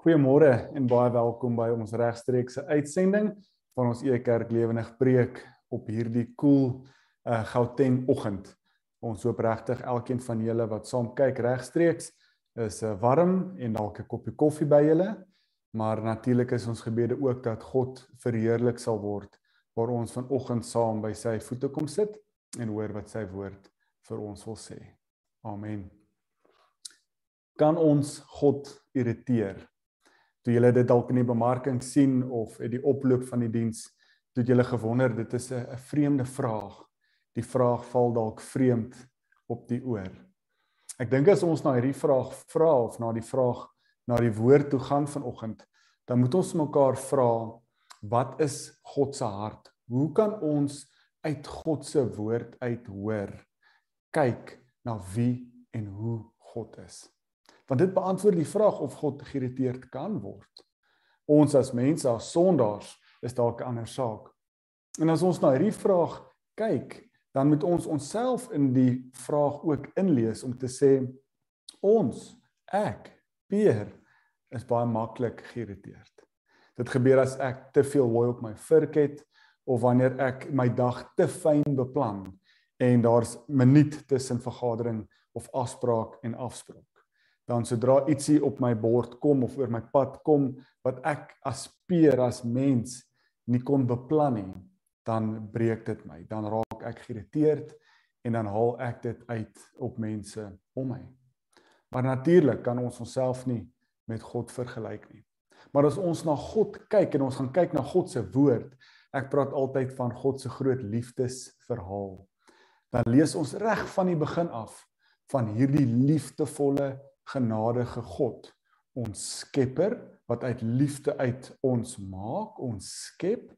Goeiemôre en baie welkom by ons regstreekse uitsending van ons Eë Kerk Lewendig Preek op hierdie koel cool, uh Gauteng oggend. Ons hoop regtig elkeen van julle wat saam kyk regstreeks is uh, warm en dalk 'n koppie koffie by julle. Maar natuurlik is ons gebede ook dat God verheerlik sal word waar ons vanoggend saam by sy voete kom sit en hoor wat sy woord vir ons wil sê. Amen. Kan ons God irriteer? Toe julle dit dalk in die bemarking sien of uit die oploop van die diens, toe julle gewonder, dit is 'n vreemde vraag. Die vraag val dalk vreemd op die oor. Ek dink as ons na hierdie vraag vra of na die vraag na die woord toe gaan vanoggend, dan moet ons mekaar vra wat is God se hart? Hoe kan ons uit God se woord uit hoor kyk na wie en hoe God is? Want dit beantwoord die vraag of God geïrriteerd kan word. Ons as mense, as sondaars, is dalk 'n ander saak. En as ons na hierdie vraag kyk, dan moet ons onsself in die vraag ook inlees om te sê ons, ek, Peer, is baie maklik geïrriteerd. Dit gebeur as ek te veel hooi op my vurk het of wanneer ek my dag te fyn beplan en daar's minuut tussen vergadering of afspraak en afspraak dan sodra ietsie op my bord kom of oor my pad kom wat ek as peer as mens nie kon beplan nie, dan breek dit my. Dan raak ek geïrriteerd en dan haal ek dit uit op mense om my. Maar natuurlik kan ons onsself nie met God vergelyk nie. Maar as ons na God kyk en ons gaan kyk na God se woord, ek praat altyd van God se groot liefdesverhaal. Dan lees ons reg van die begin af van hierdie liefdevolle genadige God, ons Skepper wat uit liefde uit ons maak, ons skep.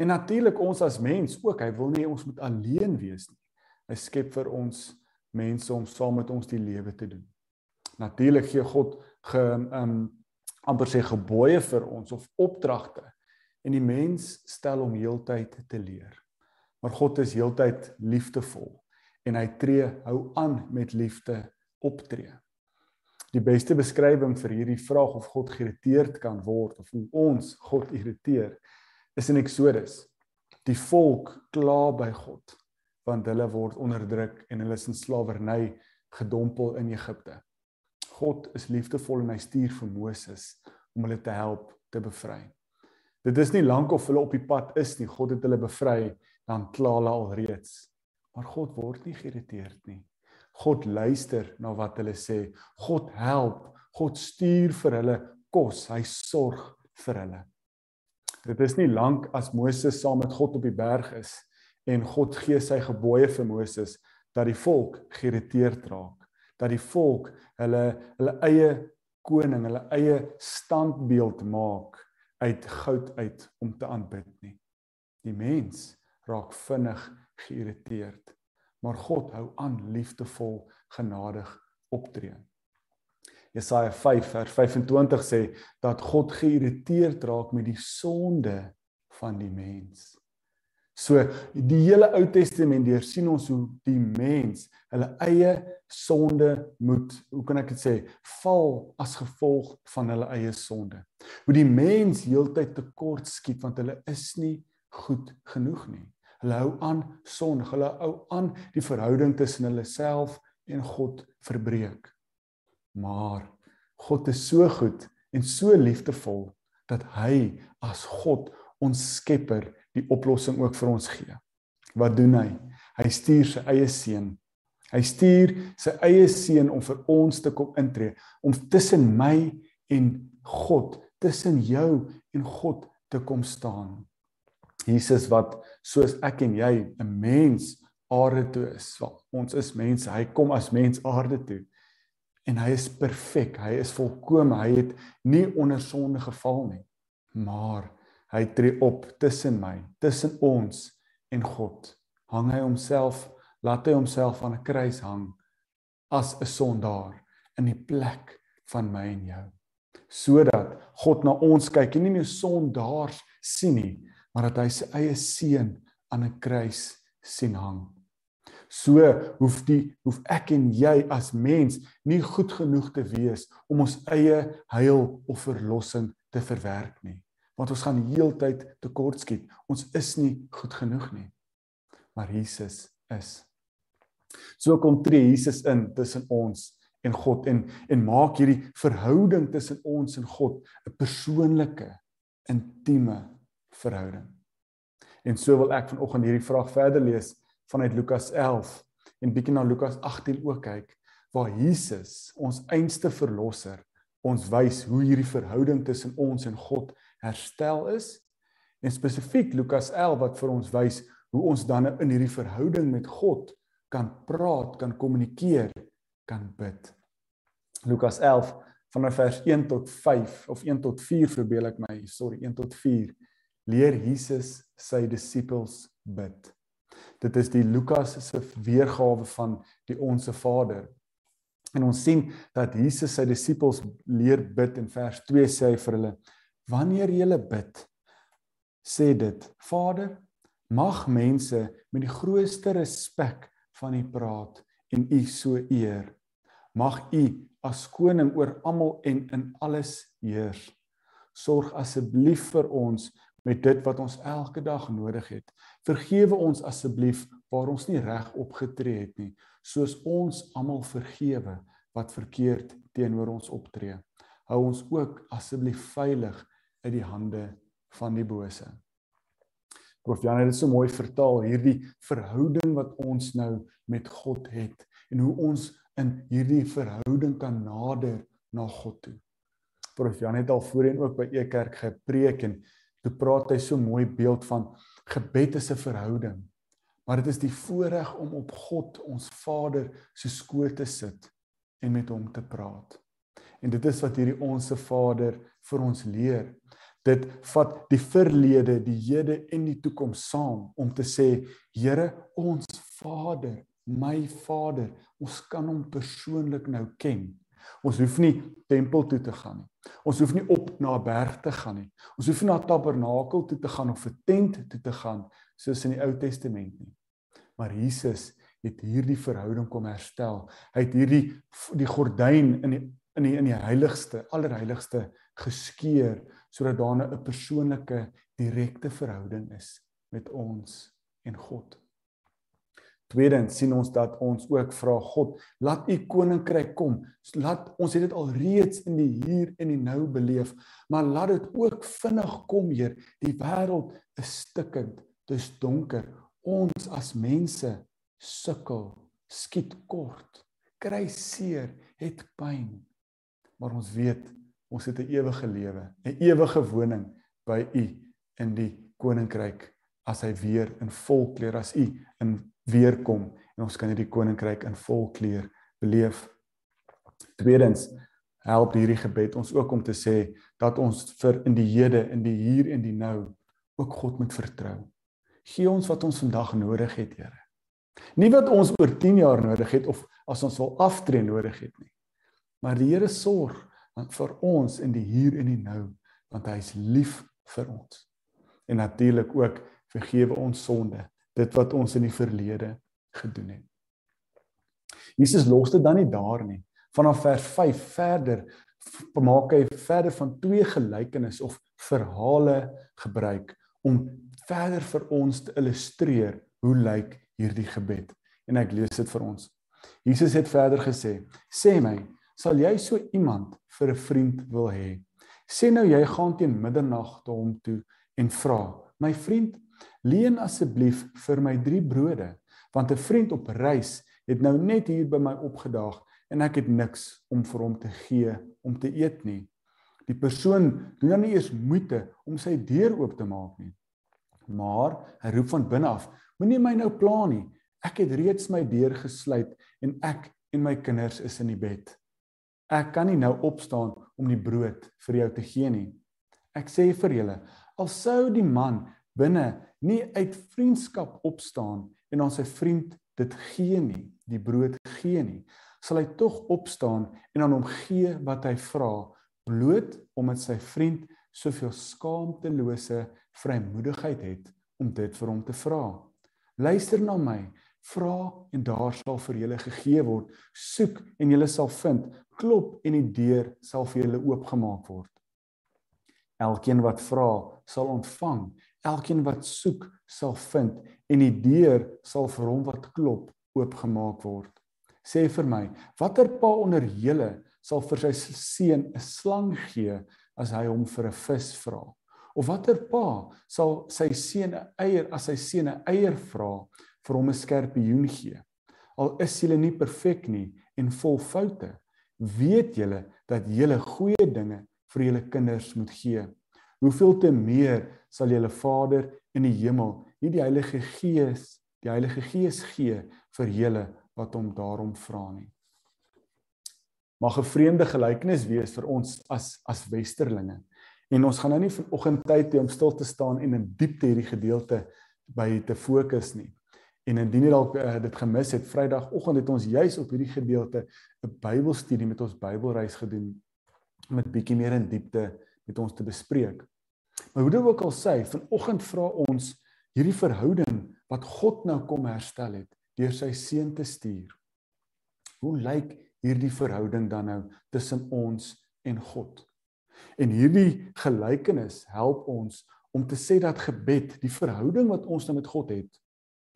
En natuurlik ons as mens ook, hy wil nie ons moet alleen wees nie. Hy skep vir ons mense om saam met ons die lewe te doen. Natuurlik gee God ge um amper sê gebooie vir ons of opdragte en die mens stel hom heeltyd te leer. Maar God is heeltyd liefdevol en hy tree hou aan met liefde optree. Die beste beskrywing vir hierdie vraag of God geïrriteerd kan word of hoe ons God irriteer is in Eksodus. Die volk kla by God want hulle word onderdruk en hulle is in slawerny gedompel in Egipte. God is liefdevol en hy stuur vir Moses om hulle te help te bevry. Dit is nie lank of hulle op die pad is nie, God het hulle bevry, dan kla hulle alreeds. Maar God word nie geïrriteerd nie. God luister na wat hulle sê. God help. God stuur vir hulle kos. Hy sorg vir hulle. Dit is nie lank as Moses saam met God op die berg is en God gee sy gebooie vir Moses dat die volk geïrriteerd raak. Dat die volk hulle hulle eie koning, hulle eie standbeeld maak uit goud uit om te aanbid nie. Die mens raak vinnig geïrriteerd maar God hou aan liefdevol genadig optree. Jesaja 5 vers 25 sê dat God geïrriteerd raak met die sonde van die mens. So die hele Ou Testament deur sien ons hoe die mens hulle eie sonde moet, hoe kan ek dit sê, val as gevolg van hulle eie sonde. Hoe die mens heeltyd tekort skiet want hulle is nie goed genoeg nie. Hulle hou aan sondig. Hulle hou aan die verhouding tussen hulle self en God verbreek. Maar God is so goed en so liefdevol dat hy as God ons Skepper die oplossing ook vir ons gee. Wat doen hy? Hy stuur sy eie seun. Hy stuur sy eie seun om vir ons te kom intree, om tussen my en God, tussen jou en God te kom staan. Jesus wat soos ek en jy 'n mens aarde toe is. Want ons is mense. Hy kom as mens aarde toe. En hy is perfek. Hy is volkome. Hy het nie onder sonde geval nie. Maar hy tree op tussen my, tussen ons en God. Hang hy homself, laat hy homself aan 'n kruis hang as 'n sondaar in die plek van my en jou. Sodat God na ons kyk en nie meer sondaars sien nie, maar dat hy sy eie seun aan 'n kruis sien hang. So hoef die hoef ek en jy as mens nie goed genoeg te wees om ons eie heil of verlossing te verwerk nie. Want ons gaan heeltyd tekortskiet. Ons is nie goed genoeg nie. Maar Jesus is. So kom tree Jesus in tussen ons en God en en maak hierdie verhouding tussen ons en God 'n persoonlike, intieme verhouding. En so wil ek vanoggend hierdie vraag verder lees vanuit Lukas 11 en bietjie na Lukas 18 ook kyk waar Jesus, ons einste verlosser, ons wys hoe hierdie verhouding tussen ons en God herstel is. En spesifiek Lukas 11 wat vir ons wys hoe ons dan in hierdie verhouding met God kan praat, kan kommunikeer, kan bid. Lukas 11 vanaf vers 1 tot 5 of 1 tot 4 verbeel ek my, sorry, 1 tot 4 leer Jesus sy disippels bid. Dit is die Lukas se weergawe van die onsse Vader. En ons sien dat Jesus sy disippels leer bid in vers 2 sê hy vir hulle: "Wanneer julle bid, sê dit: Vader, mag mense met die grootste respek van U praat en U so eer. Mag U as koning oor almal en in alles heers. Sorg asseblief vir ons met dit wat ons elke dag nodig het. Vergewe ons asseblief waar ons nie reg opgetree het nie, soos ons almal vergewe wat verkeerd teenoor ons optree. Hou ons ook asseblief veilig uit die hande van die bose. Prof Jan het dit so mooi vertaal hierdie verhouding wat ons nou met God het en hoe ons in hierdie verhouding kan nader na God toe. Prof Jan het al voorheen ook by Ekerk gepreek en toe praat hy so mooi beeld van gebed is 'n verhouding. Maar dit is die voorreg om op God, ons Vader, se skoot te sit en met hom te praat. En dit is wat hierdie onsse Vader vir ons leer. Dit vat die verlede, die hede en die toekoms saam om te sê, Here, ons Vader, my Vader, ons kan hom persoonlik nou ken. Ons hoef nie tempel toe te gaan nie. Ons hoef nie op na 'n berg te gaan nie. Ons hoef nie na tabernakel toe te gaan of 'n tent toe te gaan soos in die Ou Testament nie. Maar Jesus het hierdie verhouding kom herstel. Hy het hierdie die gordyn in die in die in die heiligste, allerheiligste geskeur sodat daar 'n persoonlike, direkte verhouding is met ons en God. Tweedens sien ons dat ons ook vra God, laat u koninkryk kom. Laat ons het dit al reeds in die hier en die nou beleef, maar laat dit ook vinnig kom, Heer. Die wêreld is stikkend, dis donker. Ons as mense sukkel, skiet kort, kry seer, het pyn. Maar ons weet ons het 'n ewige lewe, 'n ewige woning by u in die koninkryk as hy weer in volkleur as u in weer kom en ons kan hierdie koninkryk in vol kleur beleef. Tweedens help hierdie gebed ons ook om te sê dat ons vir in die hede, in die hier en die nou ook God moet vertrou. Gee ons wat ons vandag nodig het, Here. Nie wat ons oor 10 jaar nodig het of as ons wil aftree nodig het nie. Maar die Here sorg vir ons in die hier en die nou want hy is lief vir ons. En natuurlik ook vergewe ons sonde dit wat ons in die verlede gedoen het. Jesus los dit dan nie daar nie. Vanaf vers 5 verder maak hy verder van twee gelykenisse of verhale gebruik om verder vir ons te illustreer hoe lyk hierdie gebed. En ek lees dit vir ons. Jesus het verder gesê: "Sê my, sal jy so iemand vir 'n vriend wil hê? Sê nou jy gaan teen middernag te hom toe en vra: My vriend, Leen asseblief vir my 3 brode, want 'n vriend op reis het nou net hier by my opgedaag en ek het niks om vir hom te gee om te eet nie. Die persoon doen dan nie eers moeite om sy deur oop te maak nie. Maar hy roep van binne af: "Moenie my nou pla nie. Ek het reeds my deur gesluit en ek en my kinders is in die bed. Ek kan nie nou opstaan om die brood vir jou te gee nie." Ek sê vir julle, al sou die man binne nie uit vriendskap opstaan en aan sy vriend dit gee nie, die brood gee nie, sal hy tog opstaan en aan hom gee wat hy vra, bloot omdat sy vriend soveel skaamtelose vrymoedigheid het om dit vir hom te vra. Luister na my, Vra en daar sal vir julle gegee word. Soek en julle sal vind. Klop en die deur sal vir julle oopgemaak word. Elkeen wat vra, sal ontvang. Elkeen wat soek, sal vind en die deur sal vir hom wat klop oopgemaak word. Sê vir my, watter pa onder julle sal vir sy seun 'n slang gee as hy hom vir 'n vis vra? Of watter pa sal sy seun 'n eier as sy seun 'n eier vra vir hom 'n skerpioen gee? Al is julle nie perfek nie en vol foute, weet julle dat julle goeie dinge vir julle kinders moet gee. Hoeveel te meer sal julle Vader in die hemel nie die Heilige Gees, die Heilige Gees gee vir julle wat hom daarom vra nie. Mag 'n vreemde gelykenis wees vir ons as as westerlinge. En ons gaan nou nie vanoggend tyd hê om stil te staan en in diepte hierdie gedeelte by te fokus nie. En indien jy dalk uh, dit gemis het, Vrydagoggend het ons juis op hierdie gedeelte 'n Bybelstudie met ons Bybelreis gedoen met bietjie meer in diepte met ons te bespreek. Maar hoe dit ook al sê, vanoggend vra ons hierdie verhouding wat God nou kom herstel het deur sy seun te stuur. Hoe lyk hierdie verhouding dan nou tussen ons en God? En hierdie gelykenis help ons om te sê dat gebed, die verhouding wat ons nou met God het,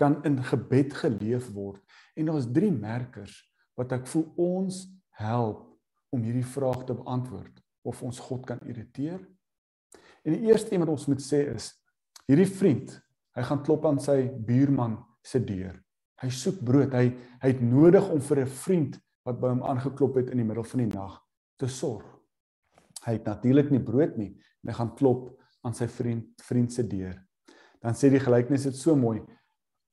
kan in gebed geleef word. En daar's drie merkers wat ek voel ons help om hierdie vraag te beantwoord of ons God kan irriteer. En die eerste ding wat ons moet sê is hierdie vriend, hy gaan klop aan sy buurman se deur. Hy soek brood. Hy hy het nodig om vir 'n vriend wat by hom aangeklop het in die middel van die nag te sorg. Hy het natuurlik nie brood nie en hy gaan klop aan sy vriend vriend se deur. Dan sê die gelykenis dit so mooi.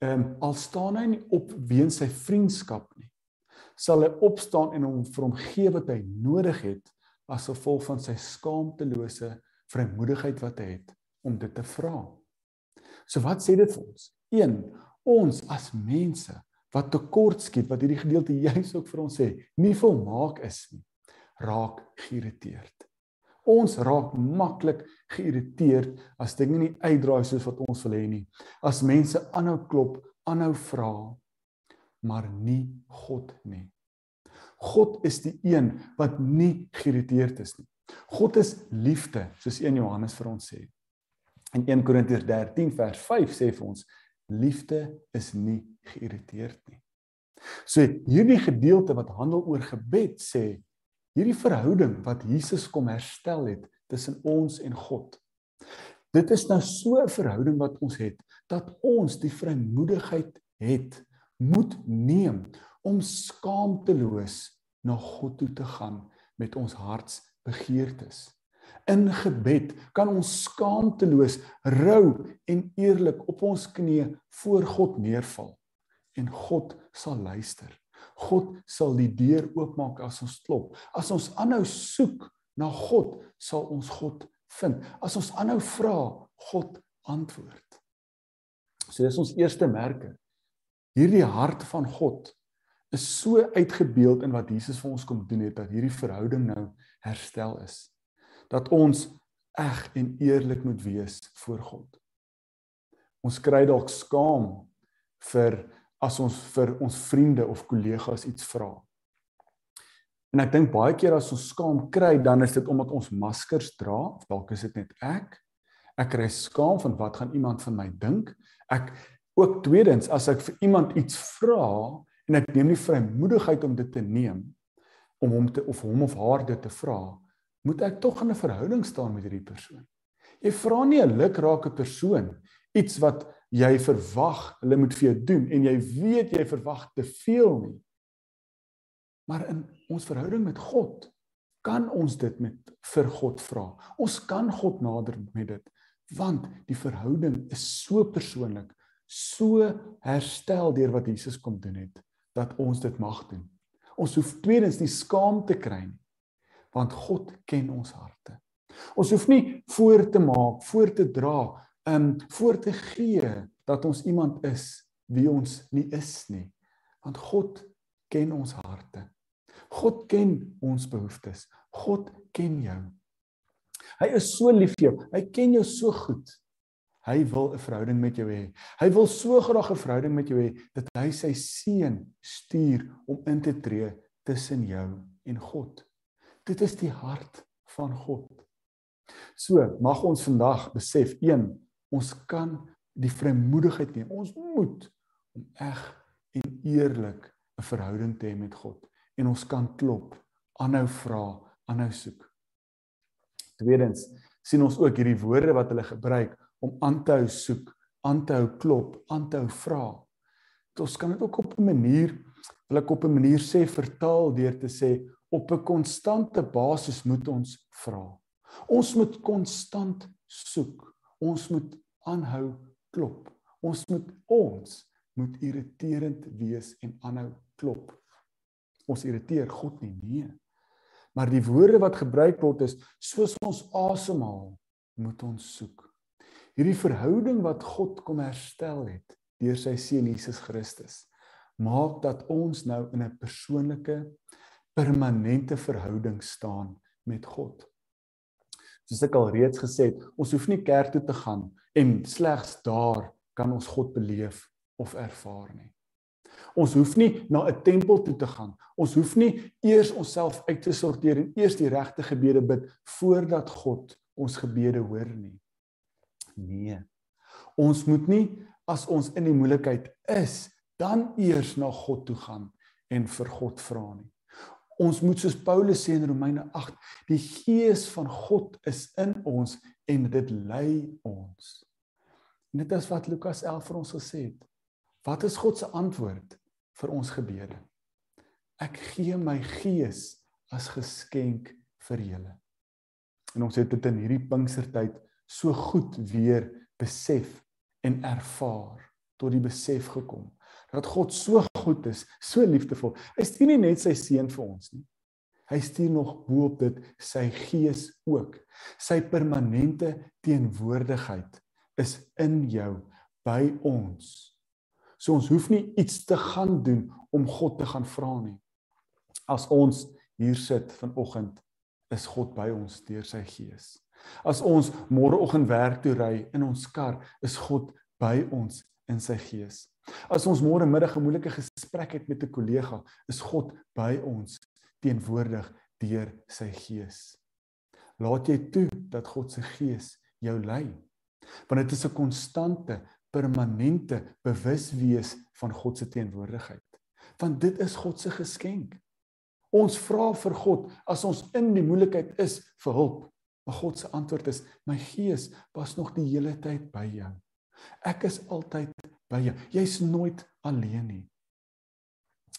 Ehm um, al staan hy nie op weens sy vriendskap nie sal hy opstaan en hom vir hom gee wat hy nodig het as gevolg van sy skaamtelose vrymoedigheid wat hy het om dit te vra. So wat sê dit vir ons? 1. Ons as mense wat tekortskiet wat hierdie gedeelte juis ook vir ons sê, nie volmaak is nie, raak geïrriteerd. Ons raak maklik geïrriteerd as dinge nie uitdraai soos wat ons wil hê nie. As mense aanhou klop, aanhou vra, maar nie God nie. God is die een wat nie geïrriteerd is nie. God is liefde, soos 1 Johannes vir ons sê. In 1 Korintiërs 13 vers 5 sê vir ons liefde is nie geïrriteerd nie. So hierdie gedeelte wat handel oor gebed sê hierdie verhouding wat Jesus kom herstel het tussen ons en God. Dit is nou so 'n verhouding wat ons het dat ons die vrymoedigheid het moet neem om skaamteloos na God toe te gaan met ons hartsbegeertes. In gebed kan ons skaamteloos rou en eerlik op ons knieë voor God neerval en God sal luister. God sal die deur oopmaak as ons klop. As ons aanhou soek na God, sal ons God vind. As ons aanhou vra, God antwoord. So dis ons eerste merke hierdie hart van God is so uitgebeeld in wat Jesus vir ons kom doen het dat hierdie verhouding nou herstel is. Dat ons eg en eerlik moet wees voor God. Ons kry dalk skaam vir as ons vir ons vriende of kollegas iets vra. En ek dink baie keer as ons skaam kry, dan is dit omdat ons maskers dra, of dalk is dit net ek. Ek kry skaam van wat gaan iemand van my dink? Ek Ook tweedens, as ek vir iemand iets vra en ek neem nie vrymoedigheid om dit te neem om hom te of hom of haar dit te vra, moet ek tog in 'n verhouding staan met hierdie persoon. Jy vra nie 'n lukrake persoon iets wat jy verwag hulle moet vir jou doen en jy weet jy verwag te veel nie. Maar in ons verhouding met God kan ons dit met vir God vra. Ons kan God nader met dit want die verhouding is so persoonlik so herstel deur wat Jesus kom doen het dat ons dit mag doen. Ons hoef tweedens nie skaam te kry nie want God ken ons harte. Ons hoef nie voor te maak, voor te dra, um voor te gee dat ons iemand is wie ons nie is nie. Want God ken ons harte. God ken ons behoeftes. God ken jou. Hy is so lief vir jou. Hy ken jou so goed Hy wil 'n verhouding met jou hê. Hy wil so graag 'n verhouding met jou hê dat hy sy seun stuur om in te tree tussen jou en God. Dit is die hart van God. So, mag ons vandag besef, een, ons kan die vrymoedigheid neem. Ons moet om eg en eerlik 'n verhouding te hê met God en ons kan klop, aanhou vra, aanhou soek. Tweedens, sien ons ook hierdie woorde wat hulle gebruik om aan te hou soek, aan te hou klop, aan te hou vra. Ons kan dit ook op 'n manier, wil ek op 'n manier sê vertaal deur te sê op 'n konstante basis moet ons vra. Ons moet konstant soek. Ons moet aanhou klop. Ons moet ons moet irriterend wees en aanhou klop. Ons irriteer God nie nee. Maar die woorde wat gebruik word is soos ons asemhaal, moet ons soek. Hierdie verhouding wat God kom herstel het deur sy seun Jesus Christus, maak dat ons nou in 'n persoonlike permanente verhouding staan met God. Soos ek al reeds gesê het, ons hoef nie kerk toe te gaan en slegs daar kan ons God beleef of ervaar nie. Ons hoef nie na 'n tempel toe te gaan. Ons hoef nie eers onsself uit te sorteer en eers die regte gebede bid voordat God ons gebede hoor nie. Nee. Ons moet nie as ons in die moeilikheid is, dan eers na God toe gaan en vir God vra nie. Ons moet soos Paulus sê in Romeine 8, die gees van God is in ons en dit lei ons. En dit is wat Lukas 11 vir ons gesê het. Wat is God se antwoord vir ons gebede? Ek gee my gees as geskenk vir julle. En ons het dit in hierdie Pinkstertyd so goed weer besef en ervaar tot die besef gekom dat God so goed is, so liefdevol. Hy stuur nie net sy seun vir ons nie. Hy stuur nog bo-op dit sy gees ook. Sy permanente teenwoordigheid is in jou by ons. So ons hoef nie iets te gaan doen om God te gaan vra nie. As ons hier sit vanoggend, is God by ons deur sy gees. As ons môreoggend werk toe ry in ons kar, is God by ons in sy gees. As ons môre middag 'n moeilike gesprek het met 'n kollega, is God by ons teenwoordig deur sy gees. Laat jy toe dat God se gees jou lei. Want dit is 'n konstante, permanente bewuswees van God se teenwoordigheid. Want dit is God se geskenk. Ons vra vir God as ons in die moeilikheid is vir hulp. Maar God se antwoord is: "My gees was nog die hele tyd by jou." Ek is altyd by jou. Jy's nooit alleen nie.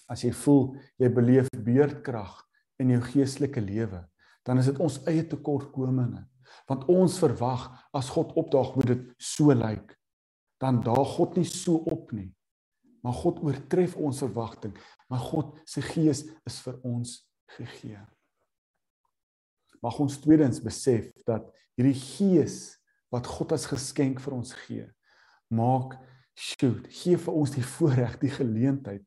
As jy voel jy beleef beerdkrag in jou geestelike lewe, dan is dit ons eie tekortkominge. Want ons verwag as God opdaag moet dit so lyk. Dan daag God nie so op nie. Maar God oortref ons verwagting, maar God se gees is vir ons gegee. Mag ons tweedens besef dat hierdie gees wat God as geskenk vir ons gee, maak shoot gee vir ons die voorreg die geleentheid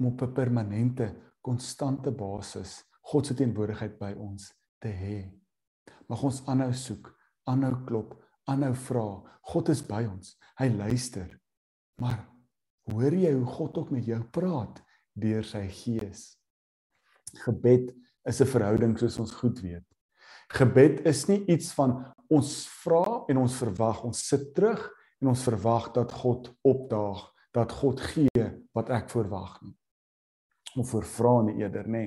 om op 'n permanente konstante basis God se teenwoordigheid by ons te hê. Mag ons aanhou soek, aanhou klop, aanhou vra. God is by ons. Hy luister. Maar hoor jy hoe God ook met jou praat deur sy gees? Gebed is 'n verhouding soos ons goed weet. Gebed is nie iets van ons vra en ons verwag, ons sit terug en ons verwag dat God opdaag, dat God gee wat ek verwag nie. Of vir vra nie eerder nê.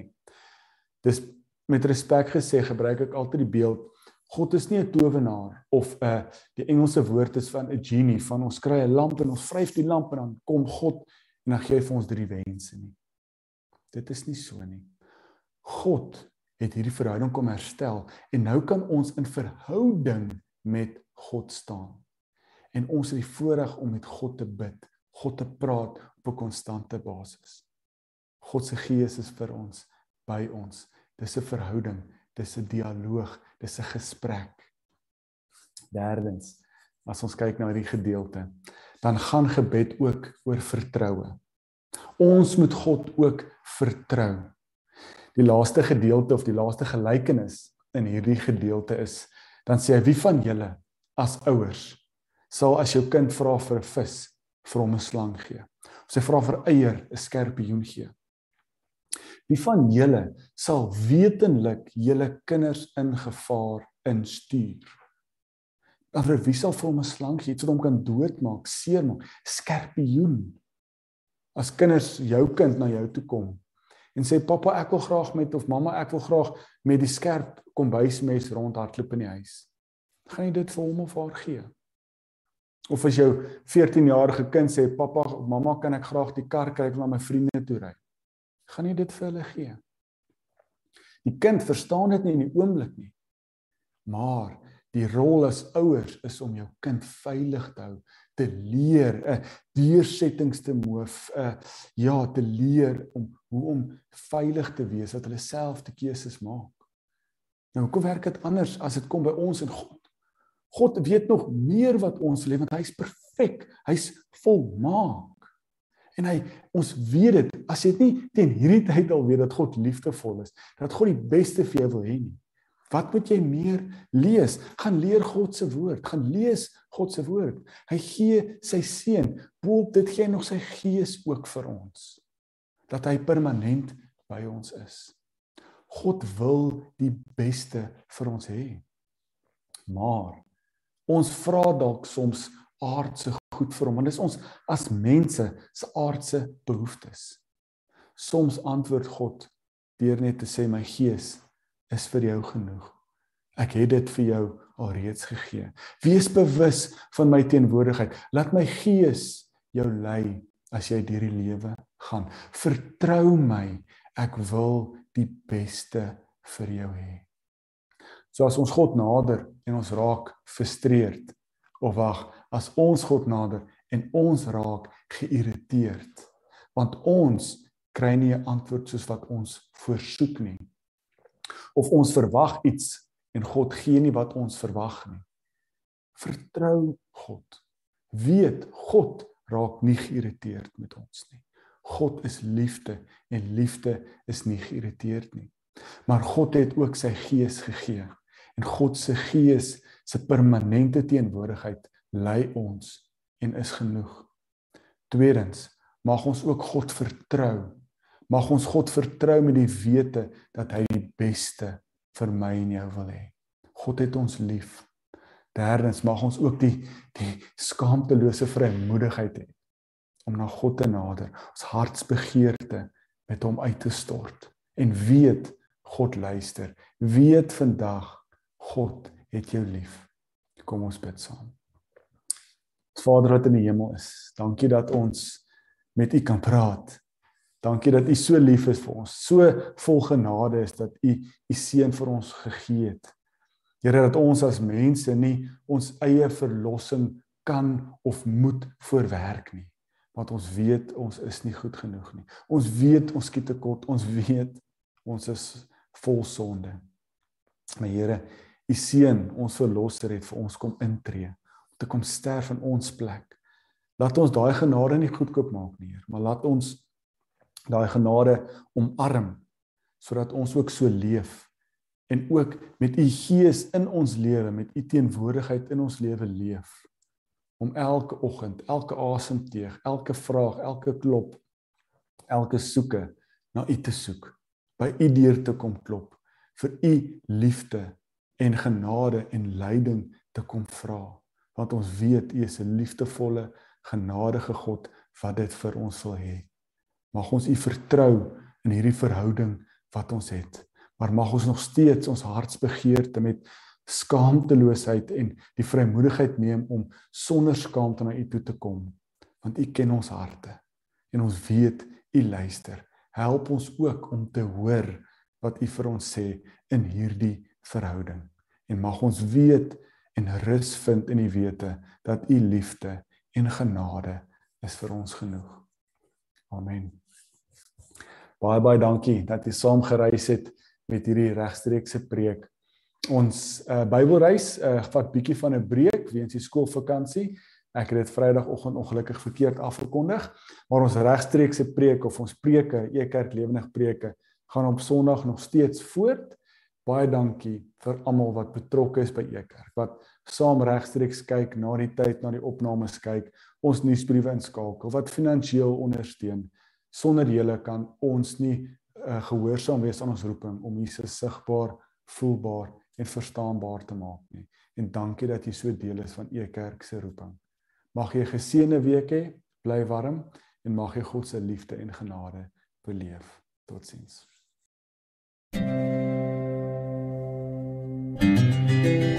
Dis met respek gesê gebruik ek altyd die beeld God is nie 'n towenaar of 'n uh, die Engelse woord is van 'n genie van ons kry 'n lamp en ons vryf die lamp en dan kom God en dan gee hy vir ons drie wense nie. Dit is nie so nie. God het hierdie verhouding kom herstel en nou kan ons in verhouding met God staan en ons het die voorreg om met God te bid, God te praat op 'n konstante basis. God se gees is vir ons by ons. Dis 'n verhouding, dis 'n dialoog, dis 'n gesprek. Derdens, as ons kyk na hierdie gedeelte, dan gaan gebed ook oor vertroue. Ons moet God ook vertrou. Die laaste gedeelte of die laaste gelykenis in hierdie gedeelte is dan sê hy wie van julle as ouers sal as jou kind vra vir 'n vis, vir hom 'n slang gee. Of sy vra vir eier, 'n skerpioen gee. Wie van julle sal wetenlik julle kinders in gevaar instuur? Dan vir wie sal vir hom 'n slang gee, sodat hom kan doodmaak, seermaak, skerpioen? As kinders jou kind na jou toe kom en sê pappa ek wil graag met of mamma ek wil graag met die skerp kombuismes rondhardloop in die huis. Gaan jy dit vir hom of haar gee? Of as jou 14-jarige kind sê pappa of mamma kan ek graag die kar kry om na my vriende toe ry. Gaan jy dit vir hulle gee? Die kind verstaan dit nie in die oomblik nie. Maar die rol as ouers is om jou kind veilig te hou, te leer 'n deursettings te moof, 'n ja, te leer om hoe om veilig te wees dat hulle self die keuses maak. Nou, hoe werk dit anders as dit kom by ons en God? God weet nog meer wat ons lewe want hy's perfek. Hy's volmaak. En hy ons weet dit as jy dit nie teen hierdie tyd al weet dat God liefdevol is, dat God die beste vir jou wil hê nie. Wat moet jy meer lees? Gaan leer God se woord, gaan lees God se woord. Hy gee sy seun, boop dit gee nog sy gees ook vir ons. Dat hy permanent by ons is. God wil die beste vir ons hê. Maar Ons vra dalk soms aardse goed vir hom, want dis ons as mense se aardse behoeftes. Soms antwoord God deur net te sê my gees is vir jou genoeg. Ek het dit vir jou alreeds gegee. Wees bewus van my teenwoordigheid. Laat my gees jou lei as jy deur die lewe gaan. Vertrou my. Ek wil die beste vir jou hê. So as ons God nader en ons raak frustreerd of wag, as ons God nader en ons raak geïrriteerd want ons kry nie 'n antwoord soos wat ons voorsoek nie. Of ons verwag iets en God gee nie wat ons verwag nie. Vertrou God. Weet God raak nie geïrriteerd met ons nie. God is liefde en liefde is nie geïrriteerd nie. Maar God het ook sy gees gegee en God se gees se permanente teenwoordigheid lei ons en is genoeg. Tweedens, mag ons ook God vertrou. Mag ons God vertrou met die wete dat hy die beste vir my en jou wil hê. God het ons lief. Derdens, mag ons ook die die skaamtelose vrymoedigheid hê om na God te nader, ons hartsbegeerte met hom uit te stort en weet God luister. Weet vandag God het jou lief. Kom ons bid saam. Vader wat in die hemel is, dankie dat ons met U kan praat. Dankie dat U so lief is vir ons, so vol genade is dat U U seun vir ons gegee het. Here dat ons as mense nie ons eie verlossing kan of moet voorwerk nie, want ons weet ons is nie goed genoeg nie. Ons weet ons skiet tekort, ons weet ons is vol sonde. Maar Here, U seun, ons verlosser het vir ons kom intree om te kom sterf in ons plek. Laat ons daai genade nie goedkoop maak nie, Heer, maar laat ons daai genade omarm sodat ons ook so leef en ook met u gees in ons lewe, met u teenwoordigheid in ons lewe leef. Om elke oggend, elke asemteug, elke vraag, elke klop, elke soeke na u te soek, by u deur te kom klop vir u liefde en genade en leiding te kom vra. Want ons weet U is 'n liefdevolle genadige God wat dit vir ons wil hê mag ons U vertrou in hierdie verhouding wat ons het. Maar mag ons nog steeds ons hartsbegeerte met skaamteloosheid en die vrymoedigheid neem om sonder skaamte na U toe te kom. Want U ken ons harte en ons weet U luister. Help ons ook om te hoor wat U vir ons sê in hierdie verhouding. En mag ons weet en rus vind in die wete dat u liefde en genade is vir ons genoeg. Amen. Baie baie dankie dat jy saam gereis het met hierdie regstreekse preek. Ons uh, Bybelreis uh, vat bietjie van 'n breek weens die skoolvakansie. Ek het dit Vrydagoggend ongelukkig verkeerd afgekondig, maar ons regstreekse preek of ons preke, Ekerk Lewendig preke, gaan op Sondag nog steeds voort Baie dankie vir almal wat betrokke is by Ekerk, wat saam regstreeks kyk na die tyd, na die opnames kyk, ons nuusbriewe inskakel, wat finansiëel ondersteun. Sonder julle kan ons nie uh, gehoorsaam wees aan ons roeping om Jesus sigbaar, voelbaar en verstaanbaar te maak nie. En dankie dat jy so deel is van E Kerk se roeping. Mag jy 'n geseënde week hê, bly warm en mag jy God se liefde en genade beleef. Totsiens. thank you